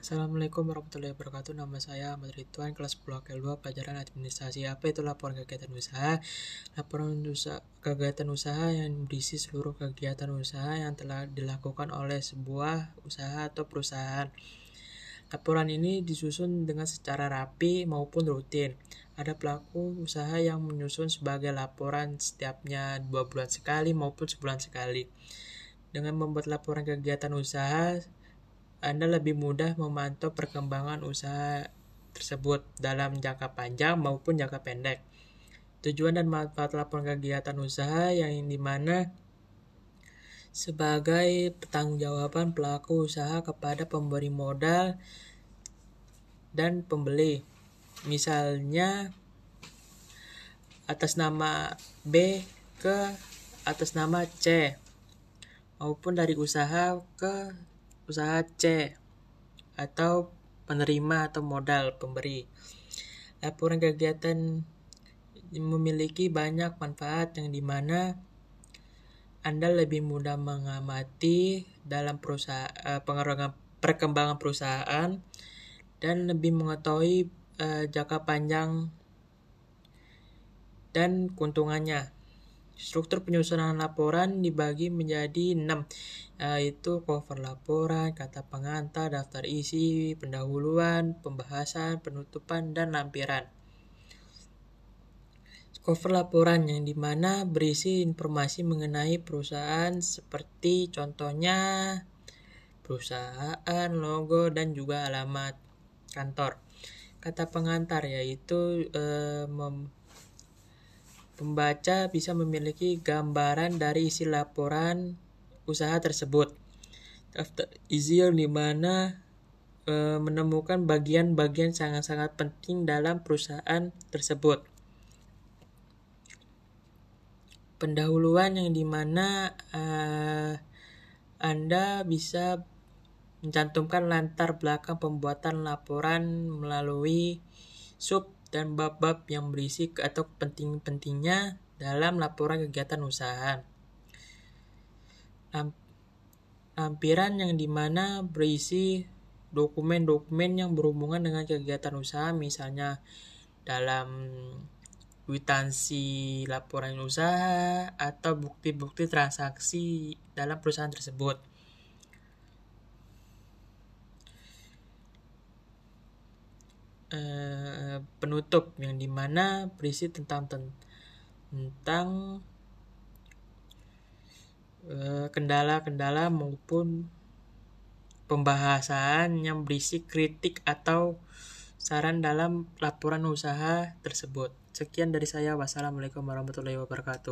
Assalamualaikum warahmatullahi wabarakatuh. Nama saya Ahmad Ridwan, kelas 10 KL2, pelajaran administrasi. Apa itu laporan kegiatan usaha? Laporan usaha, kegiatan usaha yang berisi seluruh kegiatan usaha yang telah dilakukan oleh sebuah usaha atau perusahaan. Laporan ini disusun dengan secara rapi maupun rutin. Ada pelaku usaha yang menyusun sebagai laporan setiapnya dua bulan sekali maupun sebulan sekali. Dengan membuat laporan kegiatan usaha, anda lebih mudah memantau perkembangan usaha tersebut dalam jangka panjang maupun jangka pendek. Tujuan dan manfaat laporan kegiatan usaha yang di mana sebagai pertanggungjawaban pelaku usaha kepada pemberi modal dan pembeli. Misalnya atas nama B ke atas nama C maupun dari usaha ke usaha C atau penerima atau modal pemberi. Laporan kegiatan memiliki banyak manfaat yang di mana Anda lebih mudah mengamati dalam perusahaan uh, perkembangan perusahaan dan lebih mengetahui uh, jangka panjang dan keuntungannya. Struktur penyusunan laporan dibagi menjadi enam, yaitu cover laporan, kata pengantar, daftar isi, pendahuluan, pembahasan, penutupan, dan lampiran. Cover laporan yang di mana berisi informasi mengenai perusahaan seperti contohnya perusahaan, logo, dan juga alamat kantor. Kata pengantar yaitu eh, Pembaca bisa memiliki gambaran dari isi laporan usaha tersebut. Daftar isi yang di mana e, menemukan bagian-bagian sangat-sangat penting dalam perusahaan tersebut. Pendahuluan yang di mana e, Anda bisa mencantumkan latar belakang pembuatan laporan melalui sub dan bab-bab yang berisi atau penting-pentingnya dalam laporan kegiatan usaha. Lampiran yang di mana berisi dokumen-dokumen yang berhubungan dengan kegiatan usaha, misalnya dalam kwitansi laporan usaha atau bukti-bukti transaksi dalam perusahaan tersebut. Eh, penutup yang di mana berisi tentang tentang eh, kendala-kendala maupun pembahasan yang berisi kritik atau saran dalam laporan usaha tersebut. Sekian dari saya. Wassalamualaikum warahmatullahi wabarakatuh.